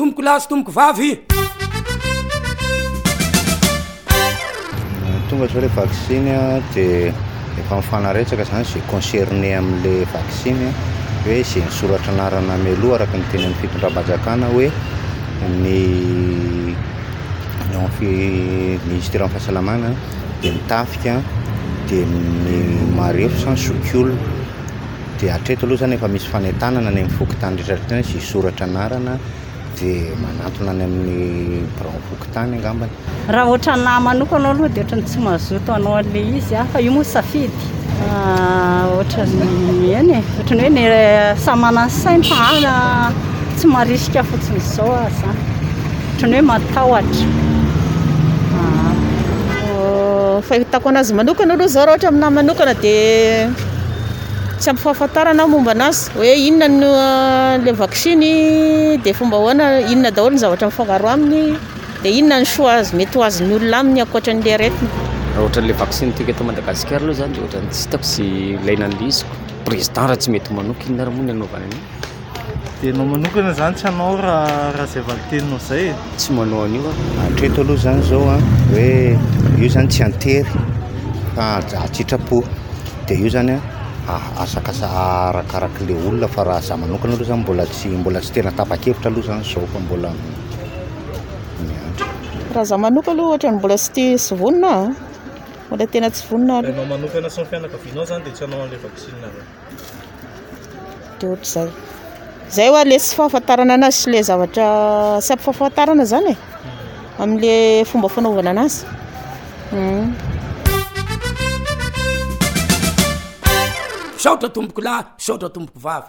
Tompoko lahy sy tompoko vavy. Tonga zao le vaksiny a de efa mifanaretsaka zany ze concerné amle vaksiny a hoe ze misoratra anarana mialoha araka ny teny aminy fitondram-panjakana hoe ny ministera ny fahasalamana de ny tafika de ny marefo sa ny zokiolona. Dia hatreto aloha izany efa misy fanentanana any amin'ny fokontany rehetra rehetra any sy hisoratra anarana dia manantona any amin'ny biraon'ny fokontany angambany. Raha ohatran'ny ahy manokana aloha dia ohatran'ny tsy mazoto hanao an'ilay izy aho fa io moa safidy. Ohatran'ny eny e, ohatran'ny hoe ny samy manana ny sainy fa ahy tsy marisika fotsiny izao aho izany. Ohatran'ny hoe matahotra. Ny fahitako an'azy manokana aloha izao raha ohatra aminahy manokana dia Tsy ampy fahafantarana aho momba anazy hoe inona no le vaksiny dia fomba ahoana inona daholo ny zavatra mifangaro aminy dia inona ny soa azo mety ho azon'ny olona aminy ankoatran'ilay aretina. Raha ohatran'ny ilay vaksiny tsika eto Madagasikara aloha izany dia ohatran'ny tsy hitako sy ilay nandiso président raha tsy mety manoky inona ary moa ny hanaovana an'io. Dia ianao manokana izany tsy hanao raha raha izay valinteninao izay e? Tsy manao an'io aho. Hatreto aloha izany izao a, hoe io izany tsy an-tery fa an-tsitrapo. Dia io izany a, asakasa- arakaraka ilay olona fa raha izaho manokana aloha izany mbola tsy mbola tsy tena tapa-kevitra aloha izany izao fa mbola miandry. Raha izaho manokana aloha ohatran'ny mbola tsy tia sy vonona aho a, mbola tena tsy vonona aloha. Ianao manokana sy ny fianakavianao izany dia tsy hanao an'ilay vaksiny izany? dia ohatr'izay. Izay hoa ilay tsy fahafantarana anazy sy ilay zavatra tsy ampahafantarana izany e, amin'ilay fomba fanaovana anazy. Misaotra tompokolahy, misaotra tompokovavy.